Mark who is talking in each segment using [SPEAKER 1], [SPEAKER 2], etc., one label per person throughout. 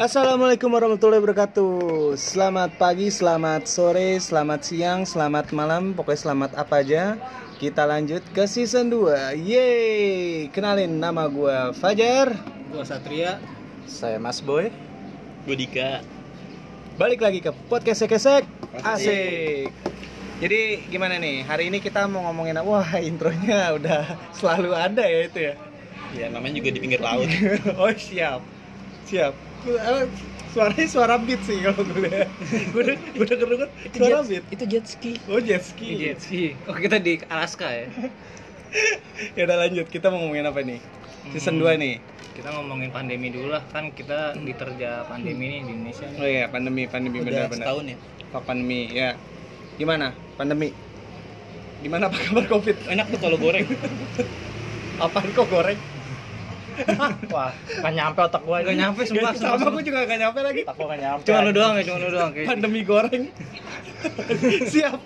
[SPEAKER 1] Assalamualaikum warahmatullahi wabarakatuh. Selamat pagi, selamat sore, selamat siang, selamat malam. Pokoknya selamat apa aja. Kita lanjut ke season 2 Yeay Kenalin nama gue Fajar.
[SPEAKER 2] Gua Satria.
[SPEAKER 1] Saya Mas Boy.
[SPEAKER 2] Gua Dika.
[SPEAKER 1] Balik lagi ke podcast Kesek Asik. Jadi gimana nih? Hari ini kita mau ngomongin Wah intronya udah selalu ada ya itu ya?
[SPEAKER 2] Ya namanya juga di pinggir laut.
[SPEAKER 1] oh siap. Siap suaranya suara beat sih kalau gue lihat gue udah gue udah denger suara beat
[SPEAKER 2] itu jet ski.
[SPEAKER 1] oh jet ski
[SPEAKER 2] Jet ski. Oh kita di Alaska ya.
[SPEAKER 1] ya udah lanjut kita mau ngomongin apa nih season 2 nih
[SPEAKER 2] Kita ngomongin pandemi dulu lah kan kita diterja pandemi nih di Indonesia.
[SPEAKER 1] oh iya pandemi pandemi benar-benar
[SPEAKER 2] setahun ya.
[SPEAKER 1] Pak pandemi ya gimana pandemi gimana apa kabar covid
[SPEAKER 2] Enak tuh kalau goreng.
[SPEAKER 1] apaan kok goreng
[SPEAKER 3] Wah, gak nyampe otak gua
[SPEAKER 2] Gak nyampe sumpah.
[SPEAKER 1] sama gue juga gak nyampe lagi
[SPEAKER 3] Otak gua gak nyampe.
[SPEAKER 2] Cuma lu doang ya, cuma lu doang kayak.
[SPEAKER 1] pandemi goreng siap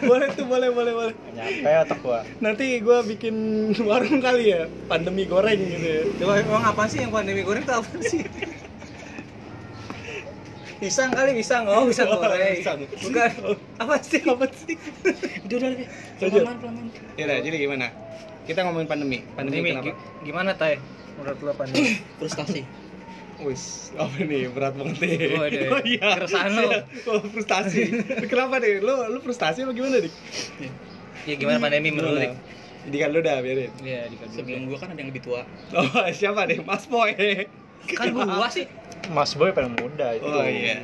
[SPEAKER 1] boleh tuh boleh boleh boleh
[SPEAKER 3] Gak nyampe otak gua.
[SPEAKER 1] nanti gue bikin warung kali ya pandemi goreng gitu ya
[SPEAKER 2] Coba emang apa sih yang pandemi goreng itu apa sih? Pisang kali pisang, oh pisang
[SPEAKER 1] Oh,
[SPEAKER 2] goreng.
[SPEAKER 1] pisang.
[SPEAKER 2] Bukan. Apa sih?
[SPEAKER 1] apa sih
[SPEAKER 2] Udah udah.
[SPEAKER 1] Lanjut.
[SPEAKER 2] Pelan pelan.
[SPEAKER 1] ya udah jadi gimana kita ngomongin pandemi pandemi,
[SPEAKER 2] Pandemi gimana Tay? Menurut lo pandemi? Frustasi.
[SPEAKER 1] wis apa nih berat banget nih
[SPEAKER 2] Oh, ada. Keresahan lo.
[SPEAKER 1] Siap. oh frustasi kenapa nih lu lu frustasi apa gimana nih
[SPEAKER 2] Ya gimana pandemi menurut lo? Dik?
[SPEAKER 1] jadi kan lu udah biarin
[SPEAKER 2] Iya, di
[SPEAKER 4] Sebelum gua kan ada yang lebih tua.
[SPEAKER 1] oh siapa nih mas boy
[SPEAKER 2] kan gua sih.
[SPEAKER 3] Mas Boy paling muda itu.
[SPEAKER 1] oh iya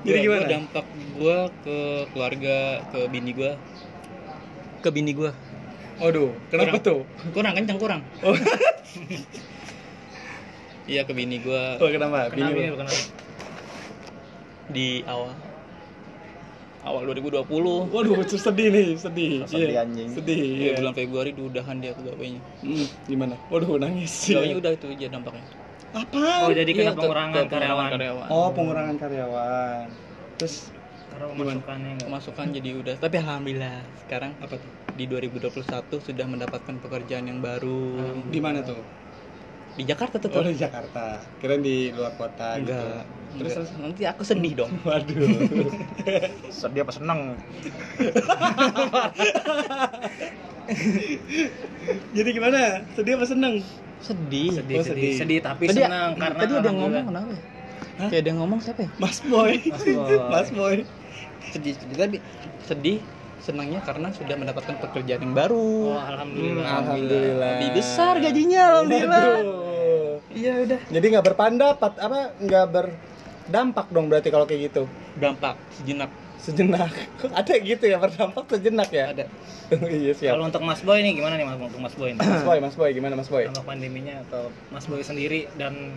[SPEAKER 1] jadi
[SPEAKER 4] Gua-
[SPEAKER 1] gimana
[SPEAKER 4] gua dampak gua ke keluarga, ke bini gua. Ke bini gua.
[SPEAKER 1] Waduh, kenapa
[SPEAKER 4] Kurang.
[SPEAKER 1] tuh?
[SPEAKER 4] Kurang kencang kurang.
[SPEAKER 1] Oh,
[SPEAKER 4] Iya ke bini gua
[SPEAKER 1] oh kenapa?
[SPEAKER 2] Kenapa
[SPEAKER 1] Bini
[SPEAKER 2] ini
[SPEAKER 1] lu.
[SPEAKER 2] kenapa?
[SPEAKER 4] di awal awal 2020.
[SPEAKER 1] Waduh, sedih nih, sedih.
[SPEAKER 3] Sedih,
[SPEAKER 1] Iya,
[SPEAKER 3] anjing.
[SPEAKER 1] Sedih.
[SPEAKER 4] Iya,
[SPEAKER 1] Iya.
[SPEAKER 4] bulan Februari diudahan dia pegawainya.
[SPEAKER 1] Hmm, gimana? Waduh, nangis.
[SPEAKER 4] Pegawainya udah itu aja dampaknya.
[SPEAKER 1] Apa?
[SPEAKER 2] Oh, jadi
[SPEAKER 4] Iya,
[SPEAKER 2] kena
[SPEAKER 4] ke-
[SPEAKER 2] pengurangan
[SPEAKER 4] ke pengurangan
[SPEAKER 2] karyawan.
[SPEAKER 4] karyawan.
[SPEAKER 1] Oh, pengurangan karyawan. Terus
[SPEAKER 2] Karena pemasukannya enggak.
[SPEAKER 4] Pemasukan jadi udah. Tapi alhamdulillah sekarang
[SPEAKER 1] apa tuh?
[SPEAKER 4] Di 2021 sudah mendapatkan pekerjaan yang baru
[SPEAKER 1] Di mana tuh?
[SPEAKER 4] di Jakarta
[SPEAKER 1] Oh,
[SPEAKER 4] tetap.
[SPEAKER 1] di Jakarta. Kirain di luar kota
[SPEAKER 4] Enggak.
[SPEAKER 1] gitu.
[SPEAKER 4] Terus nanti aku sedih dong.
[SPEAKER 1] Waduh.
[SPEAKER 3] Sedih apa seneng?
[SPEAKER 1] jadi gimana? Sedih apa seneng?
[SPEAKER 4] Sedih.
[SPEAKER 2] Sedih,
[SPEAKER 1] Oh,
[SPEAKER 2] sedih,
[SPEAKER 1] sedih.
[SPEAKER 2] sedih, tapi
[SPEAKER 4] Tadi,
[SPEAKER 2] senang karena
[SPEAKER 4] tadi ada ngomong kenapa ya?
[SPEAKER 1] Hah?
[SPEAKER 4] Kayak ada yang ngomong siapa ya?
[SPEAKER 1] Mas Boy.
[SPEAKER 2] Mas Boy.
[SPEAKER 1] Mas Boy.
[SPEAKER 4] Sedih, sedih tadi. Sedih, senangnya karena sudah mendapatkan pekerjaan yang baru.
[SPEAKER 2] Oh, alhamdulillah.
[SPEAKER 1] Hmm, alhamdulillah.
[SPEAKER 4] Lebih besar gajinya, alhamdulillah. Iya udah.
[SPEAKER 1] Jadi nggak berpendapat apa nggak berdampak dong berarti kalau kayak gitu
[SPEAKER 4] Dampak sejenak
[SPEAKER 1] sejenak ada gitu ya berdampak sejenak ya
[SPEAKER 4] ada.
[SPEAKER 1] iya siap
[SPEAKER 2] Kalau untuk Mas Boy nih gimana nih Mas untuk Mas Boy nih?
[SPEAKER 1] Mas Boy Mas Boy gimana Mas Boy
[SPEAKER 2] Dampak pandeminya atau Mas Boy sendiri dan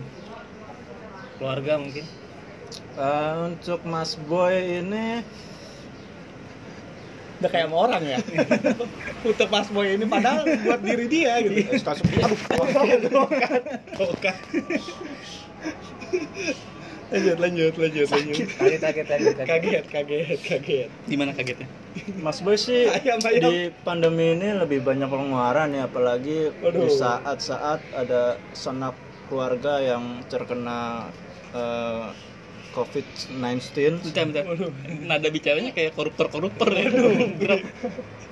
[SPEAKER 2] keluarga mungkin?
[SPEAKER 3] Eh, untuk Mas Boy ini
[SPEAKER 1] udah kayak sama orang ya untuk Mas Boy ini padahal buat diri dia gitu
[SPEAKER 3] eh, langsung aduh.
[SPEAKER 1] Bukan. lanjut lanjut lanjut lanjut
[SPEAKER 2] Kaget, kaget, kaget, kaget.
[SPEAKER 1] kaget kaget kaget
[SPEAKER 4] Gimana kagetnya?
[SPEAKER 3] Mas Boy sih
[SPEAKER 1] Ayam, ayam.
[SPEAKER 3] di pandemi ini lebih banyak pengeluaran ya apalagi
[SPEAKER 1] Waduh.
[SPEAKER 3] di saat-saat ada sanak keluarga yang terkena eh, COVID-19
[SPEAKER 4] Bentar, bentar. Nada bicaranya kayak koruptor-koruptor ya.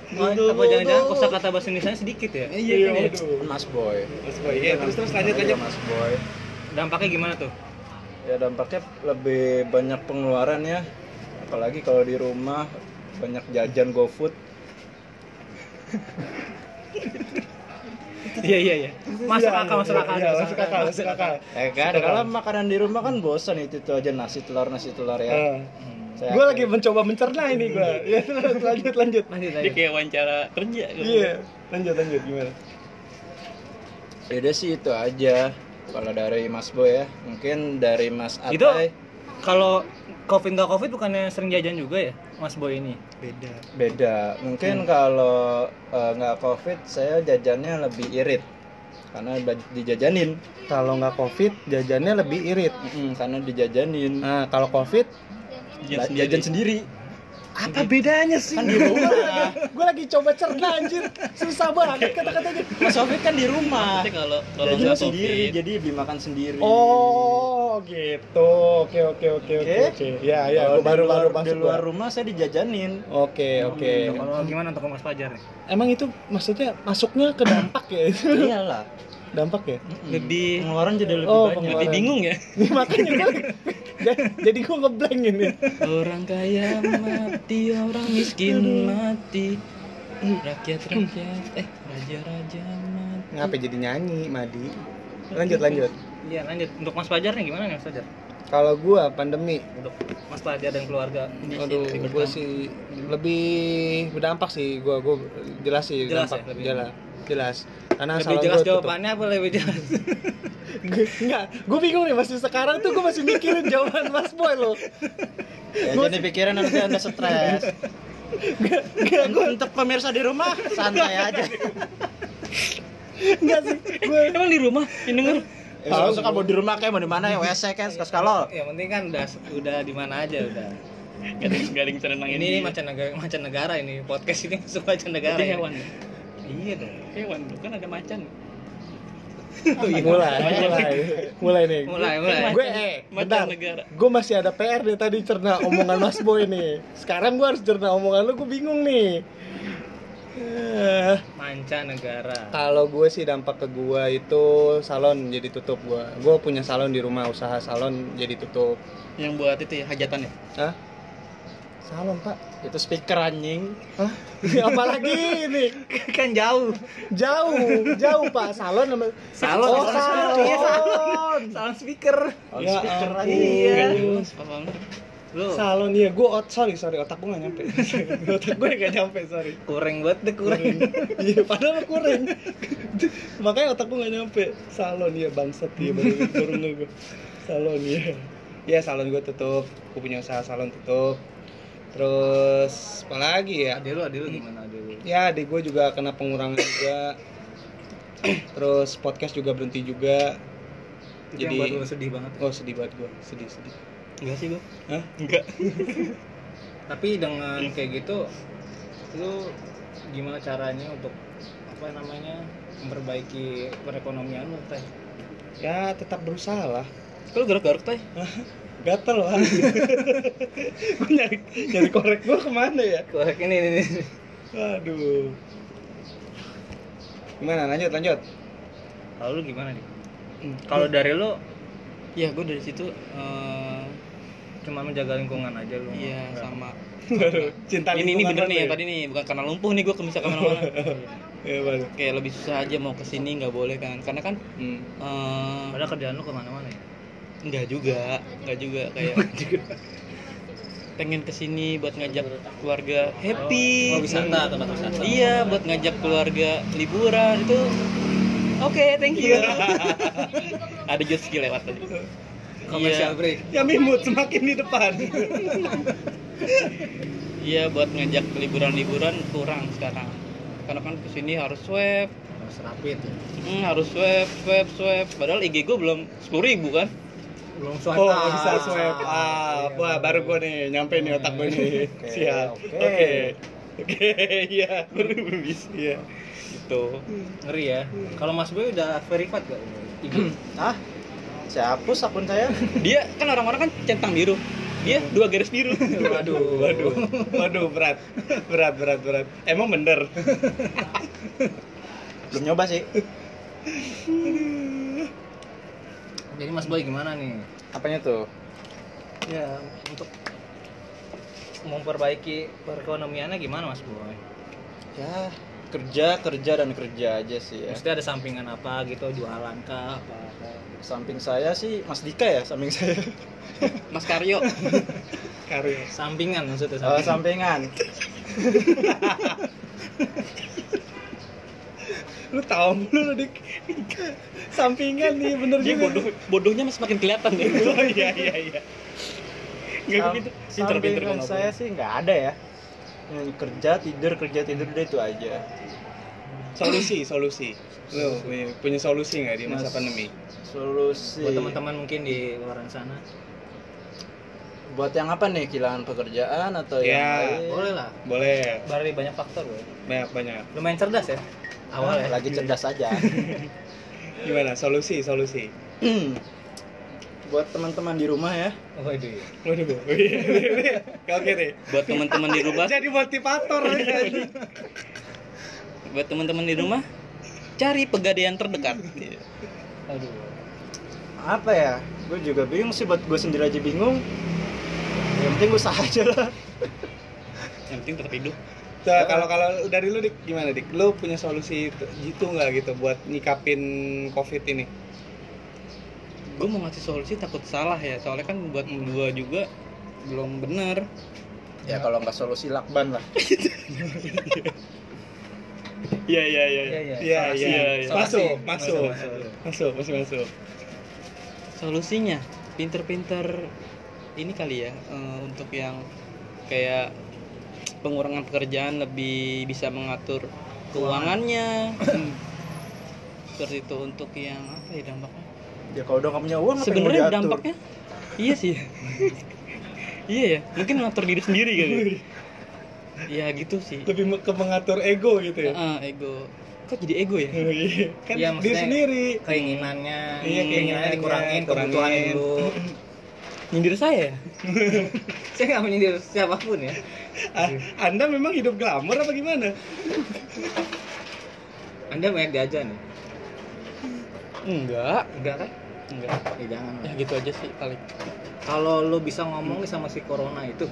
[SPEAKER 2] Apa jangan-jangan kosakata bahasa Indonesia sedikit ya?
[SPEAKER 1] iya. waduh.
[SPEAKER 3] Mas Boy.
[SPEAKER 1] Mas Boy. Iya terus terus lanjut
[SPEAKER 3] Iya,
[SPEAKER 1] lanjut.
[SPEAKER 3] Mas Boy.
[SPEAKER 2] Dampaknya gimana tuh?
[SPEAKER 3] ya dampaknya lebih banyak pengeluaran ya. Apalagi kalau di rumah banyak jajan GoFood
[SPEAKER 2] Iya, iya, iya. Masuk
[SPEAKER 1] Iya,
[SPEAKER 2] akal, masuk
[SPEAKER 1] iya,
[SPEAKER 2] akal.
[SPEAKER 1] iya, masuk akal masuk akal
[SPEAKER 3] eh kan kalau makanan di rumah kan bosan itu itu aja nasi telur nasi telur ya
[SPEAKER 1] Eh.
[SPEAKER 3] Saya
[SPEAKER 1] gue lagi mencoba mencerna ini gue ya terus lanjut lanjut
[SPEAKER 2] Lanjut,
[SPEAKER 4] Dia
[SPEAKER 2] lanjut.
[SPEAKER 4] kayak wawancara kerja.
[SPEAKER 1] iya lanjut lanjut gimana
[SPEAKER 3] Yaudah sih itu aja kalau dari Mas Boy ya mungkin dari Mas
[SPEAKER 2] Itu
[SPEAKER 3] Atai
[SPEAKER 2] kalau covid nggak covid bukannya sering jajan juga ya Mas Boy ini?
[SPEAKER 1] beda.
[SPEAKER 3] Beda. Mungkin kalau eh, nggak covid saya jajannya lebih irit. Karena dijajanin.
[SPEAKER 1] Kalau nggak covid jajannya lebih irit.
[SPEAKER 3] Mm-mm, karena dijajanin.
[SPEAKER 1] Nah kalau covid
[SPEAKER 4] jajan
[SPEAKER 3] sendiri
[SPEAKER 1] Apa bedanya sih?
[SPEAKER 4] Kan di rumah.
[SPEAKER 1] gue lagi coba cerna anjir. Susah banget kata-katanya.
[SPEAKER 3] Mas Sofit kan di rumah.
[SPEAKER 4] Tapi kalau kalau
[SPEAKER 3] Jadi sendiri, jadi beli makan sendiri.
[SPEAKER 1] Oh, gitu. Oke, oke, oke, oke. Ya, ya, baru
[SPEAKER 3] di luar,
[SPEAKER 1] baru
[SPEAKER 3] di
[SPEAKER 1] masuk
[SPEAKER 3] luar
[SPEAKER 1] gua.
[SPEAKER 3] rumah saya dijajanin.
[SPEAKER 1] Oke, oke.
[SPEAKER 2] Kalau gimana untuk Mas Fajar nih?
[SPEAKER 1] Emang itu maksudnya masuknya ke dampak ya itu?
[SPEAKER 3] Iyalah.
[SPEAKER 1] Dampak ya?
[SPEAKER 4] lebih
[SPEAKER 3] Pengeluaran jadi lebih
[SPEAKER 1] Oh,
[SPEAKER 3] banyak.
[SPEAKER 4] lebih bingung ya.
[SPEAKER 1] Makanya gue jadi gue ngeblank ini.
[SPEAKER 4] Orang kaya mati, orang miskin mati. Rakyat rakyat, eh raja raja mati.
[SPEAKER 1] Ngapa jadi nyanyi, Madi? Lanjut, lanjut.
[SPEAKER 2] Iya lanjut. Untuk Mas Fajar nih gimana nih Mas Fajar?
[SPEAKER 1] Kalau gua pandemi,
[SPEAKER 2] Untuk Mas Fajar dan keluarga.
[SPEAKER 1] aduh, gue sih lebih berdampak sih. Gua, gua jelas sih
[SPEAKER 2] Jelas
[SPEAKER 1] dampak,
[SPEAKER 2] ya, lebih-
[SPEAKER 1] jelas, jelas. Karena
[SPEAKER 2] Lebih jelas
[SPEAKER 1] gua tutup.
[SPEAKER 2] jawabannya apa lebih jelas?
[SPEAKER 1] Gue- Enggak, gue bingung nih masih sekarang tuh gue masih mikirin jawaban Mas Boy loh.
[SPEAKER 3] Ya, jadi pikiran nanti anda stres. Untuk pemirsa di rumah santai aja.
[SPEAKER 1] Enggak sih, gue
[SPEAKER 4] Emang di rumah yang denger?
[SPEAKER 3] Ya, suka suka mau di rumah kayak mau di mana ya WC kan suka sekali.
[SPEAKER 2] Yang penting kan udah udah di mana aja udah.
[SPEAKER 4] Garing-garing cenenang
[SPEAKER 2] Ini macam negara macam negara ini podcast ini masuk macam negara.
[SPEAKER 4] Berarti
[SPEAKER 2] ya.
[SPEAKER 4] hewan.
[SPEAKER 2] Iya dong.
[SPEAKER 4] Hewan tuh kan ada macan.
[SPEAKER 1] mulai, mulai, mulai nih.
[SPEAKER 2] Mulai, mulai.
[SPEAKER 1] Gue eh,
[SPEAKER 4] Macan
[SPEAKER 1] bentar.
[SPEAKER 4] negara.
[SPEAKER 1] Gue masih ada PR deh tadi cerna omongan Mas Boy nih. Sekarang gue harus cerna omongan lu, gue bingung nih. Eh,
[SPEAKER 2] Manca negara.
[SPEAKER 1] Kalau gue sih dampak ke gue itu salon jadi tutup gue. Gue punya salon di rumah, usaha salon jadi tutup.
[SPEAKER 4] Yang buat itu ya hajatan ya.
[SPEAKER 1] Hah? Salon pak?
[SPEAKER 3] Itu speaker anjing.
[SPEAKER 1] Hah? Apalagi ini?
[SPEAKER 2] kan jauh.
[SPEAKER 1] Jauh, jauh pak. Salon sama
[SPEAKER 2] Salon,
[SPEAKER 1] Oh,
[SPEAKER 2] salon.
[SPEAKER 1] salon.
[SPEAKER 2] Iya, salon. Salon speaker.
[SPEAKER 3] Oh,
[SPEAKER 1] Ya
[SPEAKER 3] speaker anjing.
[SPEAKER 2] Iya.
[SPEAKER 4] Pas banget.
[SPEAKER 2] Lu
[SPEAKER 1] Salon iya, gue ot sorry sorry otak gue gak nyampe. otak gue gak nyampe sorry.
[SPEAKER 2] kurang banget deh kurang.
[SPEAKER 1] Iya padahal kurang. Makanya otak gue gak nyampe. Salon iya bangsat iya baru baru gue. Salon iya. Iya salon gue tutup. Gue punya usaha salon tutup. Terus apa lagi ya?
[SPEAKER 2] Ade lu, ade lu gimana ade lu?
[SPEAKER 1] Ya adik gue juga kena pengurangan juga. Terus podcast juga berhenti juga.
[SPEAKER 2] Itu yang
[SPEAKER 1] Jadi-
[SPEAKER 2] buat lu sedih banget.
[SPEAKER 1] Oh sedih banget gue, sedih sedih.
[SPEAKER 4] Enggak sih gua.
[SPEAKER 1] Hah?
[SPEAKER 4] Enggak.
[SPEAKER 2] Tapi dengan kayak gitu lu gimana caranya untuk apa namanya memperbaiki perekonomian lu teh?
[SPEAKER 1] Ya tetap berusaha lah.
[SPEAKER 4] Kalau garuk-garuk teh.
[SPEAKER 1] Gatel lah. gue nyari nyari korek gue ke mana ya?
[SPEAKER 2] Korek ini ini. ini.
[SPEAKER 1] Aduh. Gimana? Lanjut, lanjut.
[SPEAKER 2] Kalau lu gimana nih? Kalau dari lu
[SPEAKER 4] Ya, gua dari situ eh
[SPEAKER 2] cuma menjaga lingkungan aja lu.
[SPEAKER 4] iya
[SPEAKER 2] Nggak-
[SPEAKER 4] sama
[SPEAKER 1] Cinta
[SPEAKER 4] ini ini bener nih
[SPEAKER 1] ya?
[SPEAKER 4] tadi nih bukan karena lumpuh nih gua ke bisa ke
[SPEAKER 1] mana-mana baru.
[SPEAKER 4] kayak lebih susah aja mau ke sini nggak boleh kan karena kan
[SPEAKER 1] Hmm.
[SPEAKER 4] eh
[SPEAKER 2] Padahal kerjaan lu ke mana-mana ya?
[SPEAKER 4] nggak juga nggak juga kayak pengen ke sini buat ngajak keluarga happy
[SPEAKER 2] Oh, wisata tempat wisata.
[SPEAKER 4] iya buat ngajak keluarga liburan itu oke thank you ada ski lewat tadi
[SPEAKER 2] Commercial
[SPEAKER 4] iya
[SPEAKER 2] break.
[SPEAKER 1] Ya mimut semakin di depan.
[SPEAKER 4] iya buat ngajak liburan-liburan kurang sekarang karena kan ke sini harus swab
[SPEAKER 2] Harus rapid ya.
[SPEAKER 4] hmm, harus swab swab swab padahal IG gue belum sepuluh ribu kan
[SPEAKER 2] Belum swipe
[SPEAKER 1] Oh,
[SPEAKER 2] up.
[SPEAKER 1] bisa swipe up. Wah, baru gue nih nyampe nih otak gue nih. Siap.
[SPEAKER 3] oke.
[SPEAKER 1] Oke. Iya. Baru bisa. Iya.
[SPEAKER 4] gitu
[SPEAKER 2] Ngeri ya. Kalau Mas Boy udah verified gak? IG?
[SPEAKER 3] Saya hapus akun saya.
[SPEAKER 4] dia kan orang-orang kan centang biru dia dua garis biru
[SPEAKER 1] Waduh, waduh. Waduh, berat. Berat, berat, berat. Emang bener.
[SPEAKER 3] Belum nyoba sih.
[SPEAKER 2] Jadi Mas Boy gimana nih?
[SPEAKER 3] Apanya tuh?
[SPEAKER 2] Ya, untuk memperbaiki perekonomiannya gimana Mas Boy?
[SPEAKER 3] Ya, kerja, kerja dan kerja aja sih ya.
[SPEAKER 2] Mesti ada sampingan apa gitu, jualan kah apa? apa.
[SPEAKER 3] Samping saya sih Mas Dika ya, samping saya.
[SPEAKER 4] Mas Karyo
[SPEAKER 1] Karya.
[SPEAKER 2] Sampingan maksudnya
[SPEAKER 3] Oh,
[SPEAKER 2] sampingan.
[SPEAKER 3] sampingan.
[SPEAKER 1] Lu tahu mulu lu dik. Sampingan nih, bener
[SPEAKER 4] dia
[SPEAKER 1] juga.
[SPEAKER 4] bodoh bodohnya masih makin kelihatan deh
[SPEAKER 1] Oh iya, iya, iya. Nggak gitu.
[SPEAKER 3] Sampingan
[SPEAKER 4] ngomong.
[SPEAKER 3] saya sih nggak ada ya. Yang kerja tidur kerja tidur udah itu aja.
[SPEAKER 1] Solusi, solusi. Lu punya, punya solusi nggak di masa
[SPEAKER 3] Mas-
[SPEAKER 1] pandemi?
[SPEAKER 3] Solusi
[SPEAKER 2] Buat teman-teman mungkin di luar sana.
[SPEAKER 3] buat yang apa nih kehilangan pekerjaan atau
[SPEAKER 1] Ya,
[SPEAKER 3] yang lain
[SPEAKER 2] Boleh lah.
[SPEAKER 1] Boleh.
[SPEAKER 2] Dari banyak faktor, gue.
[SPEAKER 1] Banyak banyak.
[SPEAKER 2] Lumayan cerdas ya. Awal ya.
[SPEAKER 3] lagi cerdas aja
[SPEAKER 1] Gimana? Solusi, solusi.
[SPEAKER 3] buat teman-teman di rumah ya
[SPEAKER 2] Oh, ya.
[SPEAKER 1] Waduh. iya. Oke deh.
[SPEAKER 4] buat teman-teman di rumah
[SPEAKER 1] Jadi motivator aja.
[SPEAKER 4] buat teman-teman di rumah cari pegadaian terdekat
[SPEAKER 2] Aduh.
[SPEAKER 3] apa ya gue juga bingung sih buat gue sendiri aja bingung yang penting usaha aja lah
[SPEAKER 4] yang penting tetap hidup
[SPEAKER 1] Tuh, kalau kalau dari lu dik gimana dik? Lu punya solusi itu gitu nggak gitu buat nyikapin covid ini?
[SPEAKER 4] Gue mau ngasih solusi takut salah ya. Soalnya kan buat gua juga belum bener.
[SPEAKER 3] Ya kalau nggak solusi lakban lah.
[SPEAKER 4] Iya iya iya.
[SPEAKER 2] Iya, iya.
[SPEAKER 1] Iya iya.
[SPEAKER 2] Solusi.
[SPEAKER 1] Masuk, masuk,
[SPEAKER 2] Masuk,
[SPEAKER 1] masuk, masuk,
[SPEAKER 4] solusinya pinter-pinter ini kali ya eh, untuk yang kayak pengurangan pekerjaan lebih bisa mengatur keuangannya. Seperti itu untuk yang apa ya dampaknya
[SPEAKER 3] ya kalau udah nggak punya uang
[SPEAKER 4] sebenarnya dampaknya iya sih iya ya mungkin ngatur diri sendiri kali ya gitu sih
[SPEAKER 1] Lebih ke mengatur ego gitu ya.
[SPEAKER 4] Ah, ego kok jadi ego ya
[SPEAKER 1] Oh, iya. kan
[SPEAKER 2] Iya,
[SPEAKER 1] diri sendiri.
[SPEAKER 2] Keinginannya,
[SPEAKER 1] Iya,
[SPEAKER 2] keinginannya dikurangin,
[SPEAKER 1] kurangin.
[SPEAKER 2] kebutuhan dulu.
[SPEAKER 4] nyindir saya ya
[SPEAKER 2] Saya nggak menyindir siapa pun
[SPEAKER 1] ya. Anda memang hidup glamor apa gimana?
[SPEAKER 2] Anda banyak jajan nih.
[SPEAKER 4] Enggak
[SPEAKER 2] Enggak kan?
[SPEAKER 4] enggak
[SPEAKER 2] Ya jangan.
[SPEAKER 4] ya gitu aja sih paling
[SPEAKER 2] Kalau lu bisa ngomong nih sama si corona itu,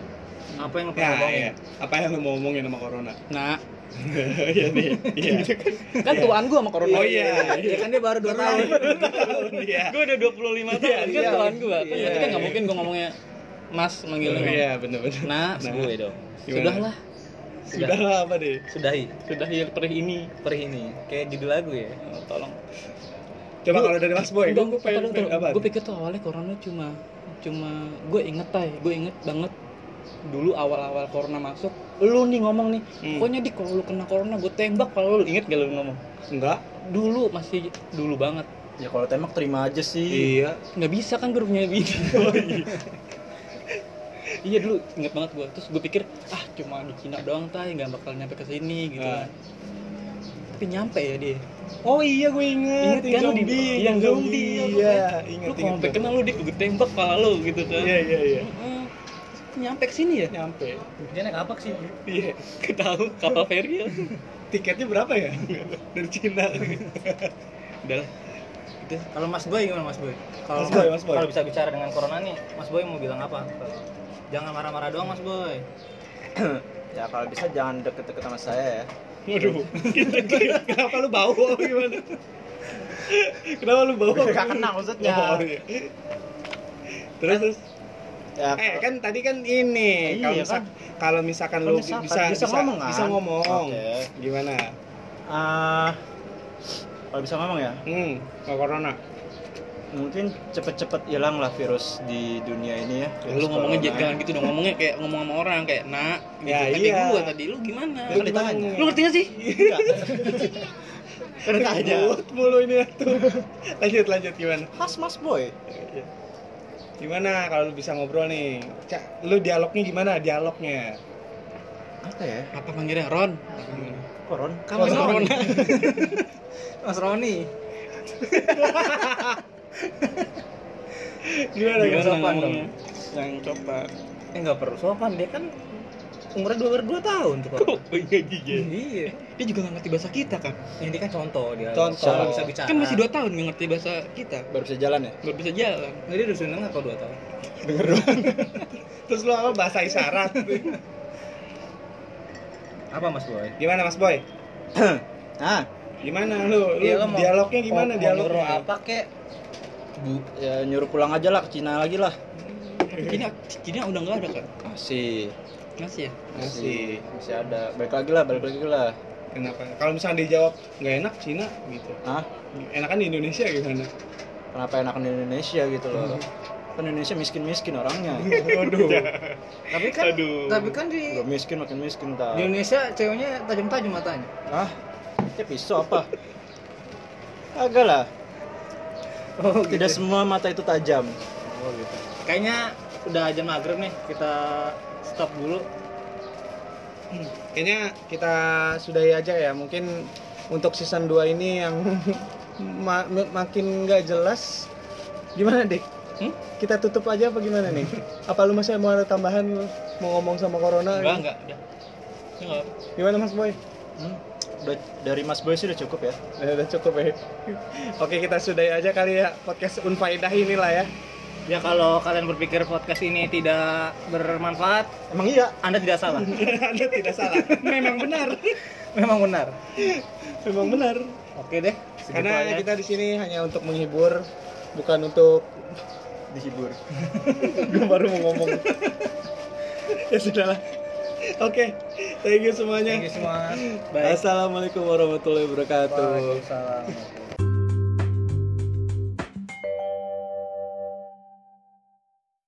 [SPEAKER 2] apa yang lu pengen
[SPEAKER 1] Ya,
[SPEAKER 2] ngomongin?
[SPEAKER 1] iya. Apa yang lu mau omongin sama corona?
[SPEAKER 4] nah
[SPEAKER 1] Iya nih. Iya.
[SPEAKER 4] kan tuan gua sama corona
[SPEAKER 1] Oh iya.
[SPEAKER 2] Ya kan dia baru 2 tahun.
[SPEAKER 1] Iya.
[SPEAKER 4] gue udah 25 tahun kan
[SPEAKER 1] iya.
[SPEAKER 4] tuan gua kan
[SPEAKER 1] Iya,
[SPEAKER 4] berarti kan nggak
[SPEAKER 1] iya.
[SPEAKER 4] mungkin gua ngomongnya mas manggilnya
[SPEAKER 1] Iya, bener-bener.
[SPEAKER 4] nah
[SPEAKER 1] Nah.
[SPEAKER 4] gue dong
[SPEAKER 1] Gimana?
[SPEAKER 4] sudahlah
[SPEAKER 1] Sudah lah apa deh?
[SPEAKER 2] Sudahi.
[SPEAKER 4] sudah ya perih ini
[SPEAKER 2] Perih ini. Kayak judul lagu ya.
[SPEAKER 4] Oh, tolong
[SPEAKER 1] Coba kalau dari Mas Boy, gue pengen, pengen apa?
[SPEAKER 4] gue pikir tuh awalnya corona cuma cuma gue inget tay gue inget banget dulu awal-awal corona masuk lu nih ngomong nih
[SPEAKER 1] Hmm.
[SPEAKER 4] pokoknya di kalau lu kena corona gue tembak. Kalau lu inget gak lu ngomong?
[SPEAKER 1] Enggak.
[SPEAKER 4] dulu masih dulu banget.
[SPEAKER 3] Ya kalau tembak terima aja sih.
[SPEAKER 1] Iya.
[SPEAKER 4] nggak bisa kan punya bini iya dulu inget banget gue terus gue pikir ah cuma di Cina doang tay nggak bakal nyampe ke sini gitu
[SPEAKER 1] Ah.
[SPEAKER 4] kan tapi nyampe ya dia
[SPEAKER 1] Oh iya gue inget,
[SPEAKER 4] Ingat kan lu di-
[SPEAKER 1] zombie,
[SPEAKER 4] yang zombie,
[SPEAKER 1] Iya,
[SPEAKER 4] lu
[SPEAKER 1] inget
[SPEAKER 4] kalau sampai kena lu dik gue tembak kepala lu gitu kan
[SPEAKER 1] Iya iya iya.
[SPEAKER 4] Heeh. nyampe ke sini ya
[SPEAKER 1] Nyampe.
[SPEAKER 2] Dia naik apa sih?
[SPEAKER 1] Iya.
[SPEAKER 4] ketahu kapal feri ya
[SPEAKER 1] Tiketnya berapa ya? Dari Cina.
[SPEAKER 4] udah lah itu
[SPEAKER 2] Kalau Mas Boy gimana Mas Boy? Kalau
[SPEAKER 1] Mas Boy, Mas Boy.
[SPEAKER 2] kalau bisa bicara dengan corona nih, Mas Boy mau bilang apa? Jangan marah-marah doang Mas Boy.
[SPEAKER 3] ya kalau bisa jangan deket-deket sama saya ya
[SPEAKER 1] Waduh. Kenapa lu bau apa gimana? Kenapa lu bau?
[SPEAKER 3] Gak kena maksudnya.
[SPEAKER 1] Oh, iya. Terus terus
[SPEAKER 3] ya
[SPEAKER 1] eh kan tadi kan ini kalau
[SPEAKER 3] Iya,
[SPEAKER 1] misal,
[SPEAKER 3] kan?
[SPEAKER 1] kalau misalkan
[SPEAKER 3] Kalau
[SPEAKER 1] lu
[SPEAKER 3] misalkan
[SPEAKER 1] bisa
[SPEAKER 3] bisa ngomong, kan?
[SPEAKER 1] bisa ngomong.
[SPEAKER 3] Oke.
[SPEAKER 1] Gimana?
[SPEAKER 3] ah, kalau bisa ngomong ya
[SPEAKER 1] Hmm, kalau corona.
[SPEAKER 3] Mungkin cepet-cepet hilang lah virus di dunia ini ya
[SPEAKER 4] lu
[SPEAKER 3] Virus
[SPEAKER 4] ngomongnya jangan gitu dong ngomongnya kayak ngomong sama orang kayak nak gitu
[SPEAKER 1] Ya,
[SPEAKER 4] kan
[SPEAKER 1] iya.
[SPEAKER 4] kayak gua tadi lu gimana
[SPEAKER 3] Kan ditanya.
[SPEAKER 4] lu ngerti gak sih
[SPEAKER 3] Enggak. Kan ditanya.
[SPEAKER 1] Ribut mulu ini tuh. lanjut lanjut gimana?
[SPEAKER 3] khas mas boy
[SPEAKER 1] Gimana kalau lu bisa ngobrol nih? Cak, lu dialognya gimana? Dialognya.
[SPEAKER 3] apa ya
[SPEAKER 4] apa manggilnya Ron
[SPEAKER 3] koron
[SPEAKER 2] Kamu Mas. Roni. Mas Roni.
[SPEAKER 1] Gimana?
[SPEAKER 2] Gimana?
[SPEAKER 1] gimana?
[SPEAKER 2] sopan
[SPEAKER 4] ngomongnya? yang coba
[SPEAKER 2] Eh enggak perlu sopan dia kan umurnya dua dua tahun tuh kok.
[SPEAKER 4] oh iya iya
[SPEAKER 2] Iya.
[SPEAKER 4] dia juga gak ngerti bahasa kita kan
[SPEAKER 2] Ini kan contoh dia.
[SPEAKER 1] Contoh.
[SPEAKER 2] Kalau bisa bicara.
[SPEAKER 4] kan masih dua tahun gak ngerti bahasa kita
[SPEAKER 3] baru bisa jalan ya
[SPEAKER 4] baru bisa jalan
[SPEAKER 2] Nah, dia udah seneng kalau dua tahun.
[SPEAKER 1] Terus lu apa bahasa isyarat?
[SPEAKER 2] Apa Mas Boy?
[SPEAKER 1] gimana Mas Boy?
[SPEAKER 3] ah
[SPEAKER 1] Gimana lu? Lu
[SPEAKER 2] Iya, lo
[SPEAKER 1] dialognya gimana dialognya?
[SPEAKER 2] apa kek?
[SPEAKER 3] Bu ya nyuruh pulang aja lah ke Cina lagi lah
[SPEAKER 4] Cina Cina udah nggak ada kan
[SPEAKER 3] masih
[SPEAKER 4] masih ya
[SPEAKER 1] Masih.
[SPEAKER 3] masih ada balik lagi lah balik lagi lah
[SPEAKER 1] Kenapa? Kalau misalnya dijawab nggak enak Cina gitu.
[SPEAKER 3] ah
[SPEAKER 1] Enakan di Indonesia gimana?
[SPEAKER 3] kenapa enakan di Indonesia gitu loh kan Indonesia miskin miskin orangnya
[SPEAKER 1] Waduh.
[SPEAKER 2] Tapi kan
[SPEAKER 1] Aduh.
[SPEAKER 2] tapi kan di
[SPEAKER 3] Udah miskin makin miskin tau
[SPEAKER 2] di Indonesia ceweknya tajam-tajam matanya.
[SPEAKER 3] ah itu pisau apa agak lah
[SPEAKER 2] Oh,
[SPEAKER 3] tidak semua mata itu tajam
[SPEAKER 2] Oh gitu. Kayaknya udah jam maghrib nih kita stop dulu
[SPEAKER 1] Kayaknya kita sudahi aja ya. Mungkin untuk season 2 ini yang ma- ma- makin nggak jelas. Gimana, Dik?
[SPEAKER 2] Hmm?
[SPEAKER 1] Kita tutup aja apa gimana nih? Apa lu masih mau ada tambahan mau ngomong sama corona?
[SPEAKER 4] enggak Ya, enggak apa.
[SPEAKER 1] Gimana Mas Boy?
[SPEAKER 3] Hmm, udah dari Mas Boy sih udah cukup ya.
[SPEAKER 1] Ya, udah cukup ya. Oke, kita sudahi aja kali ya podcast Unfaidah inilah ya.
[SPEAKER 2] ya kalau kalian berpikir podcast ini tidak bermanfaat
[SPEAKER 1] Emang iya?
[SPEAKER 2] anda tidak salah
[SPEAKER 1] Anda tidak salah. Memang benar.
[SPEAKER 2] memang benar
[SPEAKER 1] Memang benar.
[SPEAKER 2] oke deh
[SPEAKER 1] Karena
[SPEAKER 2] aja.
[SPEAKER 1] kita di sini hanya untuk menghibur, bukan untuk
[SPEAKER 3] Dihibur.
[SPEAKER 1] gue baru mau ngomong ya sudahlah oke thank you semuanya.
[SPEAKER 2] Thank you semua. Baik.
[SPEAKER 1] Assalamualaikum warahmatullahi wabarakatuh.
[SPEAKER 2] Waalaikumsalam